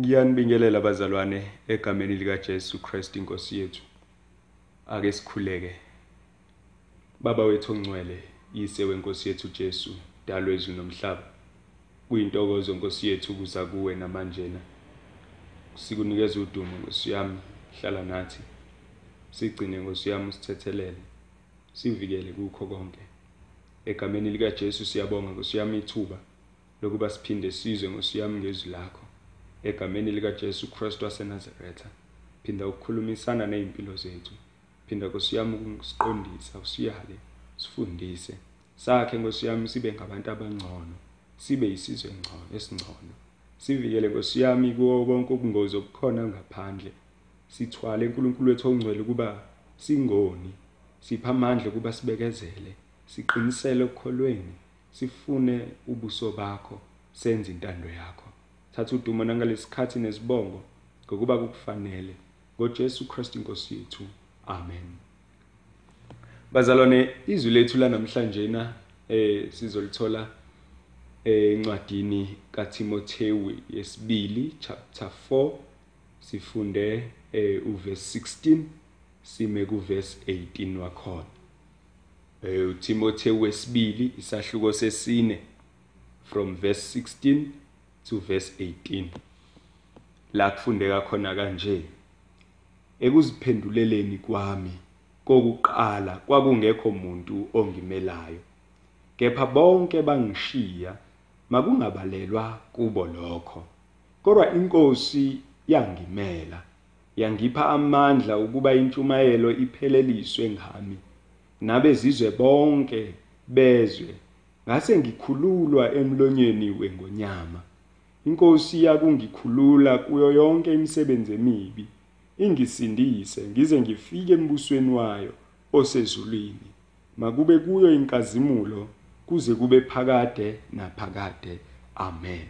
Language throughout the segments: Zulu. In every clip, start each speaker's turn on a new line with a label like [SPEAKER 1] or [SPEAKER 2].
[SPEAKER 1] Ngiyanibingelela bazalwane egameni lika Jesu Christ inkosi yethu. Ake sikhuleke. Baba wethu ongcwele, yise wenkosi yethu Jesu, dalo ezwe nomhlaba. Kuyintokozo nkosi yethu ukuza kuwe namanje na. Sikunikeza udumo nkosi yami, hlala nathi. Sigcine nkosi yami usithethelele. Sivikele kukho konke. Egameni lika Jesu siyabonga nkosi yami ithuba lokuba siphinde sizwe nkosi yami ngezwi lakho. Egameni lika Jesu Kristu waseNazaretha. Phinda ukukhulumisana nezimpilo zethu. Phinda Nkosi yami ukusiqondisa usiyale sifundise sakhe Nkosi yami sibe ngabantu abangcono sibe yisizwe engcono esingcono. Sivikele Nkosi yami kuwo konke ubungozi obukhona ngaphandle. Sithwale uNkulunkulu wethu ongcwele kuba singoni sipha amandla kuba sibekezele siqinisele ukukholweni sifune ubuso bakho senze intando yakho. Thatha udumo nangalesikhathi nesibongo ngokuba kukufanele. ngoJesu Kristu inkosi yethu. Amen. Bazalwane izwi lethu lanamhlanje na eh sizolithola encwadini kaTimotheyu yesibili chapter 4 sifunde eh uverse 16 sime kuverse 18 wakhona. Eh uTimotheyu wesibili isahluko sesine from verse 16 to verse 18 la kufundeka khona kanje ekuziphenduleleni kwami kokuqala kwakungekho umuntu ongimelayo kepha bonke bangishiya makungabalelwa kubo lokho. Kodwa inkosi yangimela yangipha amandla ukuba intshumayelo ipheleliswe ngami. Nabezizwe bonke bezwe ngase ngikhululwa emlonyeni wengonyama. Inkosi yakungikhulula kuyo yonke imisebenzi emibi. Ingisindise ngize ngifike embusweni wayo osezulwini. Makube kuyo inkazimulo kuze kube phakade naphakade. Amen.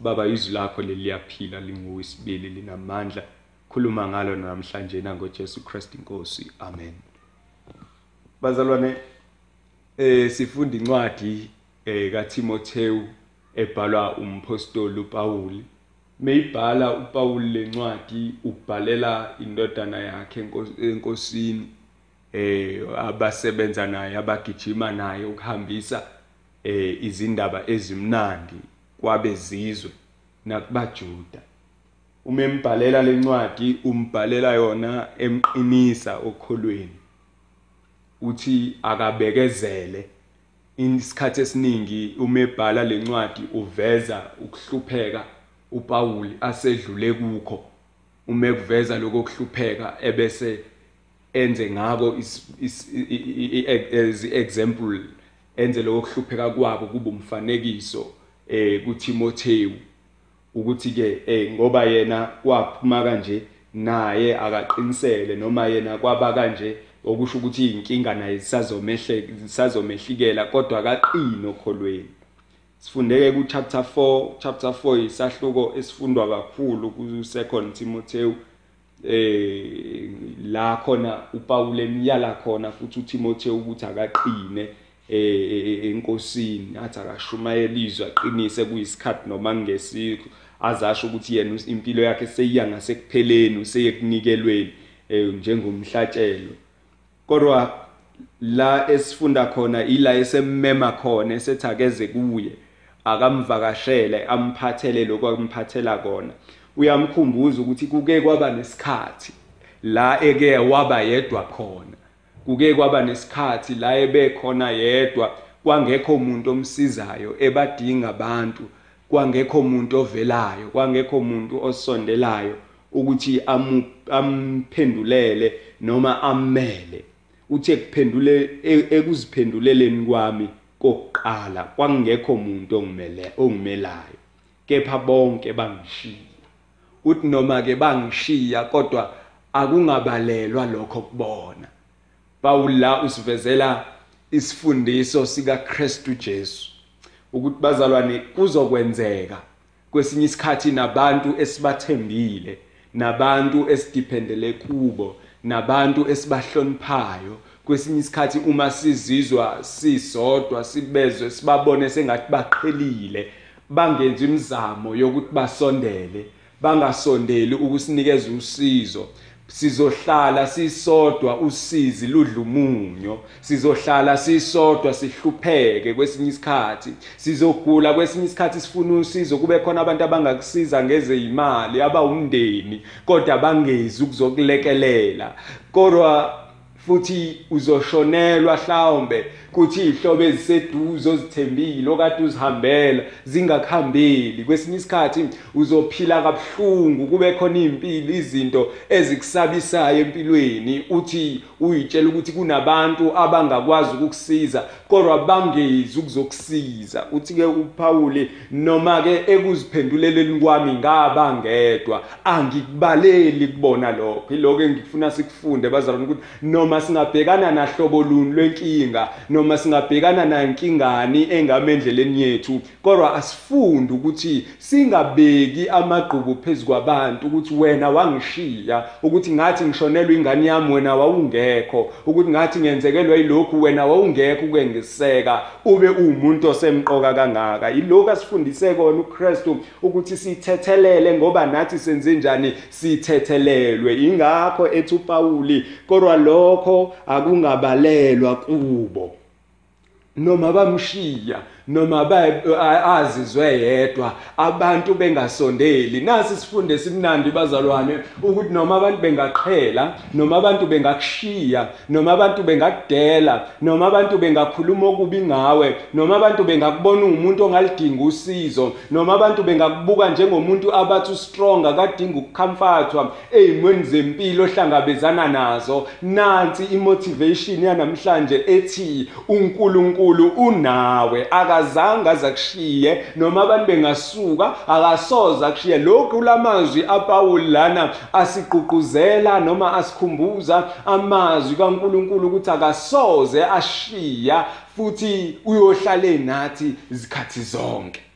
[SPEAKER 1] Baba izwi lakho leliyaphila linguwisibili linamandla. Khuluma ngalo namhlanje nangoJesu Christ inkosi. Amen. Bazalwane eh sifunda incwadi eh kaTimotheyu ebhalwa umpostoli uPaul meyibhala uPaul lencwadi ubhalela indodana yakhe enkosini eh abasebenza naye abagijima naye ukuhambisa eh izindaba ezimnandi kwabezizwe nakubajuda. Uma embhalela lencwadi umbhalela yona emqinisa okholweni. Uthi akabekezele. Isikhathi esiningi uma ebhala lencwadi uveza ukuhlupheka uPaul asedlule kukho. Uma ekuveza lokho kuhlupheka ebese enze ngako as example enze lokho kuhlupheka kwabo kube umfanekiso eh kuTimotheyu ukuthi ke eh ngoba yena kwaphuma kanje naye akaqinisele noma yena kwaba kanje okusho ukuthi inkinga naye sisazomehle sisazomehlikela kodwa akaqini okholweni. Sifundeke ku chapter 4 chapter 4 isahluko esifundwa kakhulu ku second Timotheyu eh la khona uPaul emyala khona futhi uTimotheyu ukuthi akaqine eh enkosini athi akashumayelizwe aqinise kuyisikhathi noma kungesikho. Azasho ukuthi yena impilo yakhe seyiya ngasekupheleni useyekunikelweni njengomhlatshelo. Kodwa la esifunda khona ila esemmema khona esethi akeze kuye akamvakashele amphathele lokho akumphathela kona. Uyamkhumbuza ukuthi kuke kwaba nesikhathi la eke waba yedwa khona. Kuke kwaba nesikhathi la ebe khona yedwa. Kwangekho umuntu omsizayo ebadinga abantu. Kwangekho umuntu ovelayo. Kwangekho umuntu osondelayo ukuthi amphendulele noma ammele uthi ekuphendule ekuziphenduleleni kwami kokuqala kwangekho umuntu ongimele ongimelayo. Kepha bonke bangishiya. Uthi noma ke bangishiya kodwa akungabalelwa lokho kubona. Paul la usivezela isifundiso sika Kristu Jesu ukuthi bazalwane kuzokwenzeka kwesinye isikhathi nabantu esibathembile nabantu esidiphendele kubo nabantu esibahloniphayo. Kwesinye isikhathi uma sizizwa sisodwa sibezwe sibabone sengathi baqhelile bangenza imizamo yokuthi basondele bangasondeli ukusinikeza usizo. Sizohlala sisodwa usizi ludlumunyo sizohlala sisodwa sihlupheke kwesinye isikhathi sizogula kwesinye isikhathi sifuna usizo kube khona abantu abangakusiza ngeze imali abawumndeni kodwa bangezi ukuzokulekelela. Kodwa futhi uzoshonelwa mhlawumbe kuthi ihlobo eziseduze ozithembile okade uzihambela zingakuhambeli. Kwesinye isikhathi uzophila kabuhlungu kube khona impilo izinto ezikusabisayo empilweni. Uthi uyitshela ukuthi kunabantu abangakwazi ukukusiza kodwa bangezi ukuzokusiza. Uthi ke uPaul noma ke ekuziphenduleleni kwami ngabangedwa angikubaleli kubona lokho. Iloko engifuna sikufunde bazalwane ukuthi noma singabhekana nahlobo luni lwenkinga noma singabhekana nankingani engamendleleni yethu kodwa asifunde ukuthi singabeki amagqubu phezukwabantu ukuthi wena wangishiya ukuthi ngathi ngishonelwe ingane yami wena wawungekho ukuthi ngathi ngenzekelwe yilokhu wena wawungekho ukwengiseka ube umuntu osemqoka kangaka. Yilokhu asifundise kona uKristu ukuthi sithethelele ngoba nathi senze njani? Sithethelelwe. Ingakho ethi uPauli kodwa lokho akungabalelwa kubo. Noma bamshiya. Noma azizwe yedwa abantu bengasondeli. Nasi sifunde simnandi bazalwane ukuthi noma abantu bengaqhela noma abantu bengakushiya noma abantu bengakudela noma abantu bengakhuluma okubi ngawe noma abantu bengakubona umuntu ongalidinga usizo noma abantu bengakubuka njengomuntu abathi strong akadinga ukukhamfathwa ezimweni zempilo ohlangabezana nazo. Nansi imotivation yanamhlanje ethi uNkulunkulu unawe aka akazange azakushiye noma abantu bengasuka akasoza akushiye. Lokhu lamazwi aPaul lana asigqugquzela noma asikhumbuza amazwi kaNkuluNkulu ukuthi akasoze ashiya futhi uyohlale nathi izikhathi zonke.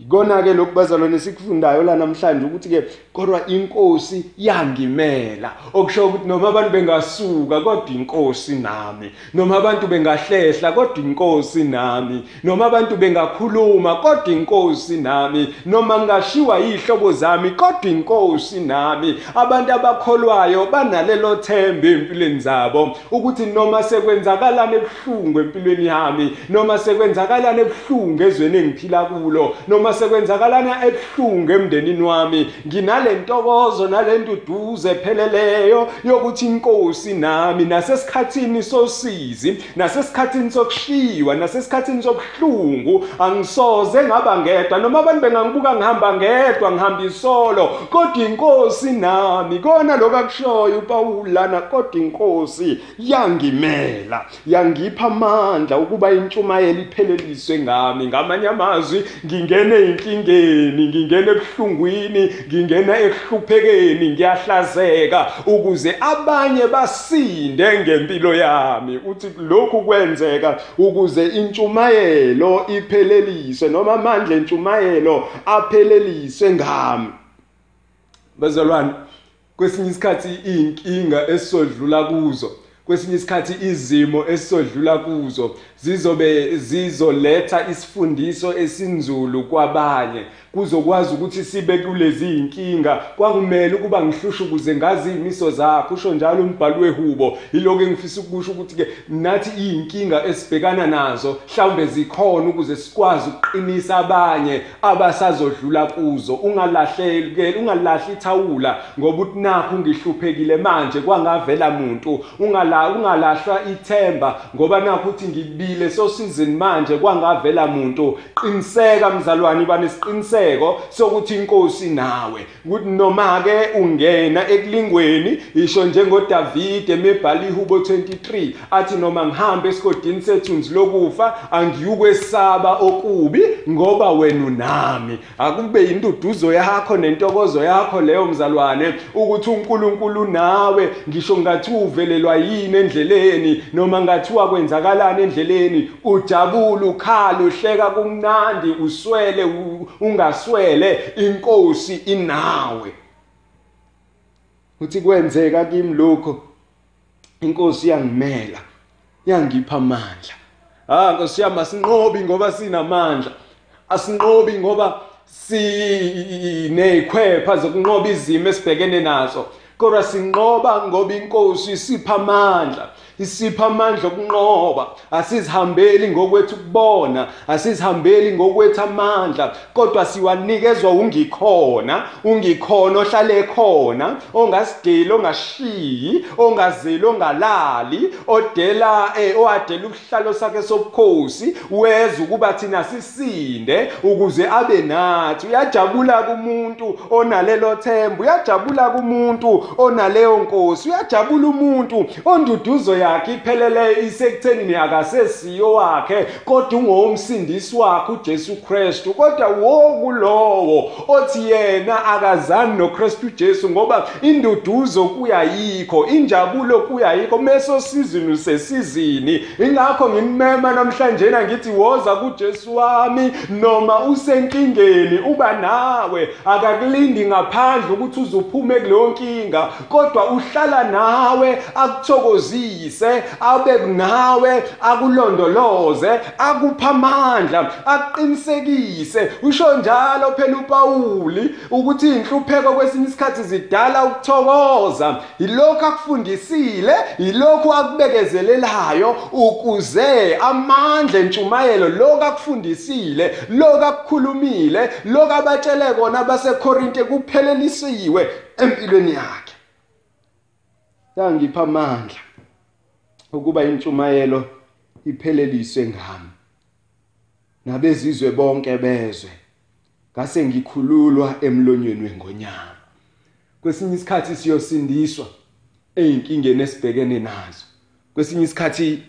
[SPEAKER 1] Ikona ke lokhu bazalwane sikufundayo la namhlanje ukuthi ke kodwa inkosi yangimela. Okusho ukuthi noma abantu bengasuka kodwa inkosi nami. Noma abantu bengahlehla kodwa inkosi nami. Noma abantu bengakhuluma kodwa inkosi nami. Noma ngashiwa yihlobo zami kodwa inkosi nami. Abantu abakholwayo banalelo themba empilweni zabo ukuthi noma sekwenzakalana ebuhlungu empilweni yami noma sekwenzakalana ebuhlungu ezweni engiphila kulo noma sekwenzakalana ebuhlungu emndenini wami. Nginale ntokozo nale nduduze epheleleyo yokuthi inkosi nami nasesikhathini sosizi nasesikhathini sokushiwa nasesikhathini sobuhlungu angisoze ngaba ngedwa. Noma abantu bengangibuka ngihamba ngedwa ngihamba isolo kodwa inkosi nami kona lokho akushoyo uPaul lana kodwa inkosi yangimela yangipha amandla ukuba intshumayelo ipheleliswe ngami. Ngamanye amazwi ngingene enkingeni ngingena ebuhlungwini ngingena ekuhluphekeni ngiyahlazeka ukuze abanye basinde ngempilo yami. Uthi lokhu kwenzeka ukuze intshumayelo ipheleliswe noma amandla entshumayelo apheleliswe ngami. Bazalwane kwesinye isikhathi iy'nkinga esizodlula kuzo kwesinye isikhathi izimo esizodlula kuzo zizobe zizoletha isifundiso esinzulu kwabanye. Kuzokwazi ukuthi sibe kulezi inkinga kwakumele ukuba ngihlushe ukuze ngazi imiso zakho usho njalo umbhalo wehubo. Yiloko engifisa ukusho ukuthi ke nathi inkinga esibhekana nazo mhlawumbe zikhona ukuze sikwazi ukuqinisa abanye abasazodlula kuzo. Ungalahleki ungalahli ithawula ngoba uthi nakho ngihluphekile manje kwangavela umuntu ungala ungalahlwa ithemba ngoba nakho uthi ngibile sosizini manje kwangavela umuntu qiniseka mzalwane banesiqiniseko isiqiniseko sokuthi inkosi nawe. Ukuthi noma ke ungena ekulingweni isho njengoDavid emebhala ihubo 23 athi noma ngihambe esigodini sethunzi lokufa angiyukwesaba okubi ngoba wena unami. Akube induduzo yakho nentokozo yakho leyo mzalwane ukuthi uNkulunkulu nawe ngisho ngathi uvelelwa yini endleleni noma ngathi wakwenzakalana endleleni ujabula ukhala uhleka kumnandi uswele unga ungaswele inkosi inawe. Uthi kwenzeka kimi lokho inkosi yangimela yangipha amandla. Ah nkosi yami asinqobi ngoba sinamandla asinqobi ngoba sinezikhwepha zokunqoba izimo esibhekene nazo. Kodwa sinqoba ngoba inkosi isipha amandla. Isipha amandla okunqoba. Asizihambeli ngokwethu kubona asizihambeli ngokwethu amandla. Kodwa siwanikezwa ungikhona ungikhona ohlale khona ongasideli ongashiyi ongazeli ongalali odela eh, owadela ubuhlalo sakhe sobukhosi weza ukuba thina sisinde ukuze abe nathi. Uyajabula kumuntu onalelo themba uyajabula kumuntu onaleyo nkosi uyajabula umuntu onduduzo ya yakhe iphelele isekuthenini akasesiyo wakhe kodwa ungowomsindisi wakhe uJesu Kristu. Kodwa wokulowo othi yena akazani noKristu Jesu ngoba induduzo kuyayikho injabulo kuyayikho meso sizini sesizini. Ingakho ngimema namhlanje ngithi woza kuJesu wami noma usenkingeni uba nawe. Akakulindi ngaphandle ukuthi uzuphume kuleyo nkinga kodwa uhlala nawe akuthokozise. Akufundise abe nawe akulondoloze akupha amandla aqinisekise. Usho njalo phela uPauli ukuthi inhlupheko kwesinye isikhathi zidala ukuthokoza. Ilokhu akufundisile ilokhu akubekezelelayo ukuze amandla entshumayelo lokhu akufundisile lokhu akukhulumile lokhu abatshele kona baseKorinte kuphelelisiwe empilweni yakhe. Yangipha amandla. Ukuba intshumayelo ipheleliswe ngami. Nabezizwe bonke bezwe ngase ngikhululwa emlonyeni wengonyama. Kwesinye isikhathi siyosindiswa ezinkingeni esibhekene nazo. Kwesinye isikhathi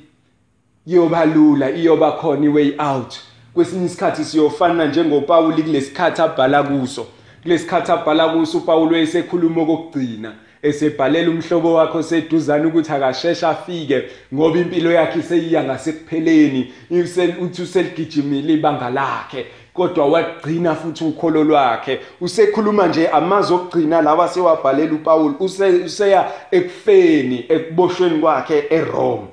[SPEAKER 1] iyobalula iyoba khona iway out. Kwesinye isikhathi siyofana njengoPauli kulesikhathi abhala kuso. Kulesikhathi abhala kuso uPaul wayesekhuluma okugcina esebhalela umhlobo wakhe oseduzane ukuthi akasheshe afike ngoba impilo yakhe seyiya ngasekupheleni uthi useligijimile ibanga lakhe kodwa wagcina futhi ukholo lwakhe. Usekhuluma nje amazwi okugcina lawa sewabhalela uPaul useya ekufeni ekuboshweni kwakhe eRome.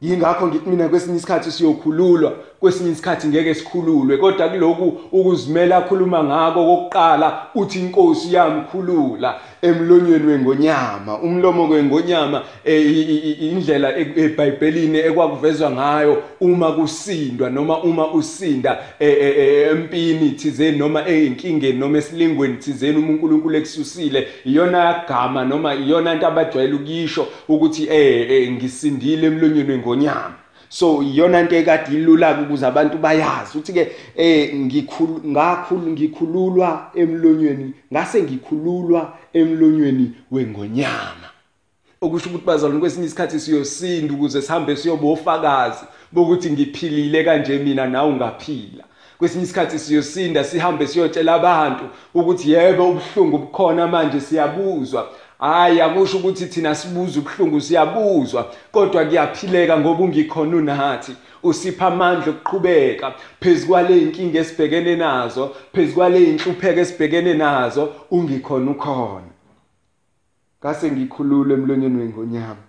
[SPEAKER 1] Yingakho ngithi mina kwesinye isikhathi siyokhululwa kwesinye isikhathi ngeke sikhululwe. Kodwa kulokhu ukuzimela akhuluma ngako kokuqala uthi inkosi yamkhulula emlonyeni wengonyama umlomo wengonyama eh, indlela eBhayibhelini ekwakuvezwa ngayo uma kusindwa noma uma usinda eh, eh, empini thizeni noma eyinkingeni noma esilingweni thizeni uma uNkulunkulu ekususile iyona yagama noma iyona into abajwayele ukisho ukuthi eh ngisindile emlonyeni wengonyama. So iyona into ekade ilula ukuze abantu bayazi uthi ke eh ngikhulu ngakhulu ngikhululwa emlonyweni ngase ngikhululwa emlonyweni wengonyama. Okusho ukuthi bazalwane kwesinye isikhathi siyosinda ukuze sihambe siyobofakazi bokuthi ngiphilile kanje mina nawe ungaphila kwesinye isikhathi siyosinda sihambe siyotshela abantu ukuthi yebo ubuhlungu bukhona manje siyabuzwa. Hayi akusho ukuthi thina sibuza ubuhlungu siyabuzwa. Kodwa kuyaphileka ngoba ungikhona unathi. Usipha amandla okuqhubeka. Phezukwale inkinga esibhekene nazo phezukwale inhlupheko esibhekene nazo ungikhona ukhona. Ngase ngikhulule emlonyeni wengonyama.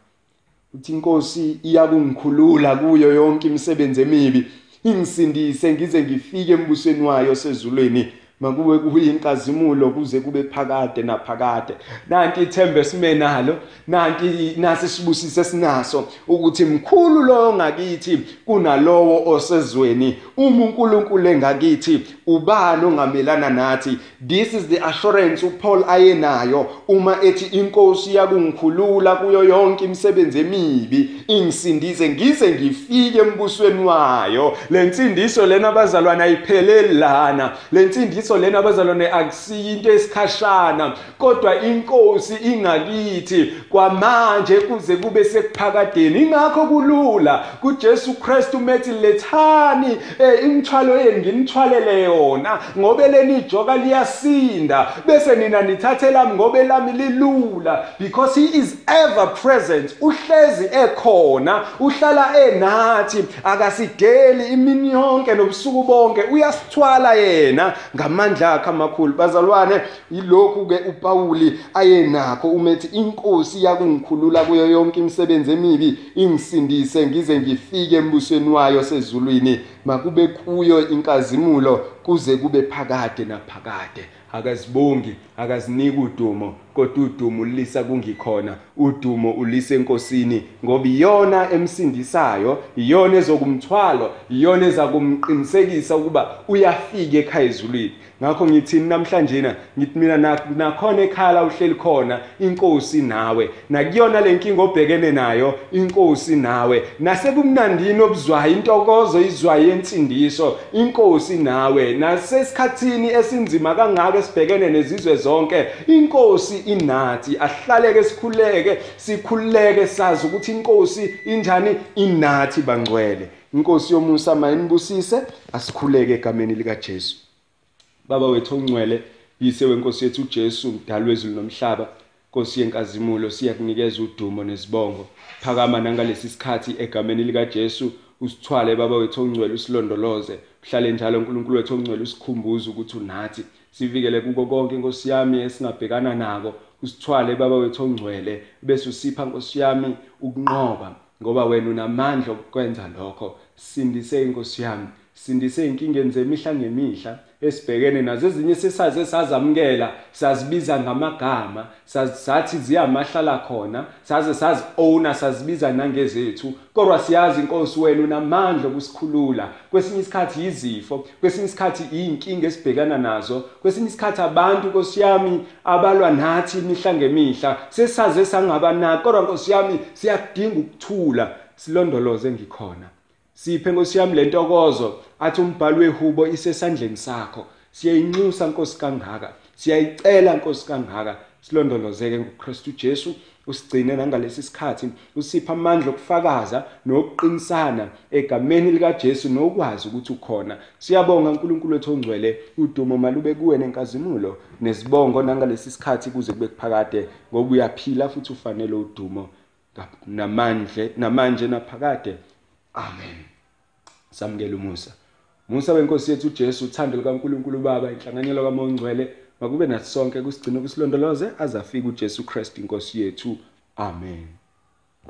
[SPEAKER 1] Uthi inkosi iyakungikhulula kuyo yonke imisebenzi emibi. Ingisindise ngize ngifike embusweni wayo sezulwini. Makube kuyinkazimulo kuze kube phakade naphakade. Nanti ithemba esimenalo nanti nasi sibusise sinaso ukuthi mkhulu lo ngakithi kunalowo osezweni uma uNkulunkulu engakithi ubani ongamelana nathi? This is the assurance uPaul ayenayo uma ethi inkosi yakungikhulula kuyo yonke imisebenzi emibi ingisindise ngize ngifike embusweni wayo. Lensindiso lena abazalwana ayipheleli lana lensindiso lena abazalwane akusiyo into esikhashana kodwa inkosi ingakithi kwamanje kuze kube sekuphakadeni ingakho kulula kuJesu Kristu methi lethani eh, imithwalo yenu nginithwalele yona ngoba leni ijoka liyasinda bese nina nithathela ngoba lami lilula because he is ever present uhlezi ekhona uhlala enathi akasideli imini yonke nobusuku bonke uyasithwala yena ngama namandla akhe amakhulu. Bazalwane yilokhu ke uPauli ayenakho umethi inkosi yakungikhulula kuyo yonke imisebenzi emibi ingisindise ngize ngifike embusweni wayo sezulwini. Makube kuyo inkazimulo kuze kube phakade naphakade. Akazibongi akaziniki udumo kodwa udumo ulisa kungikhona. Udumo ulisa enkosini ngoba iyona emsindisayo iyona ezokumthwalo iyona ezakumqinisekisa ukuba uyafika ekhaya ezulwini. Ngakho ngithini namhlanje na ngithi mina nakhona ekhala uhleli khona inkosi nawe. Nakuyona lenkinga obhekene nayo inkosi nawe. Nasebumnandini obuzwayo intokozo izwayo yensindiso inkosi nawe. Nasesikhathini esinzima kangaka esibhekene nezizwe zonke inkosi inathi ahlaleke sikhuleke sikhuleke sazi ukuthi inkosi injani? Inathi bangcwele. Inkosi yomusa mayinibusise asikhuleke egameni lika Jesu baba wethu ongcwele yise wenkosi yethu uJesu mdali wezulu nomhlaba Nkosi yenkazimulo siyakunikeza udumo nesibongo phakama nangalesi sikhathi egameni lika Jesu usithwale baba wethu ongcwele usilondoloze uhlale njalo uNkulunkulu wethu ongcwele usikhumbuze ukuthi unathi. Sivikele kuko konke inkosi yami esingabhekana nako. Usithwale baba wethu ongcwele bese usipha inkosi yami ukunqoba ngoba wena unamandla okwenza lokho. Sindise inkosi yami. Sindise inkingeni zemihla ngemihla esibhekene nazo ezinye sesaze sazamukela sazibiza ngamagama sathi ziyamahlala khona saze sazi owner sazibiza nangezethu kodwa siyazi inkosi wena unamandla okusikhulula. Kwesinye isikhathi izifo kwesinye isikhathi iy'nkinga esibhekana nazo kwesinye isikhathi abantu nkosi yami abalwa nathi imihla ngemihla sesaze sangabanaki kodwa nkosi yami siyakudinga ukuthula silondoloze ngikhona. Siphe nkosi yami le ntokozo athi umbhalo wehubo isesandleni sakho. Siyayinxusa nkosi kangaka. Siyayicela nkosi kangaka. Silondolozeke nguKristu Jesu. Usigcine nangalesi sikhathi. Usipha amandla okufakaza nokuqinisana egameni lika Jesu nokwazi ukuthi ukhona. Siyabonga uNkulunkulu wethu ongcwele. Udumo malube kuwe nenkazimulo nesibongo nangalesi sikhathi kuze kube kuphakade. Ngoba uyaphila futhi ufanele udumo. Namandle namanje naphakade. Amen. Samukela umusa. Musa wenkosi yethu uJesu uthando likaNkuluNkulu Baba inhlanganyelo kaMongcwele makube nathi sonke kusigcine kusilondoloze azafika uJesu Kristu inkosi yethu. Amen.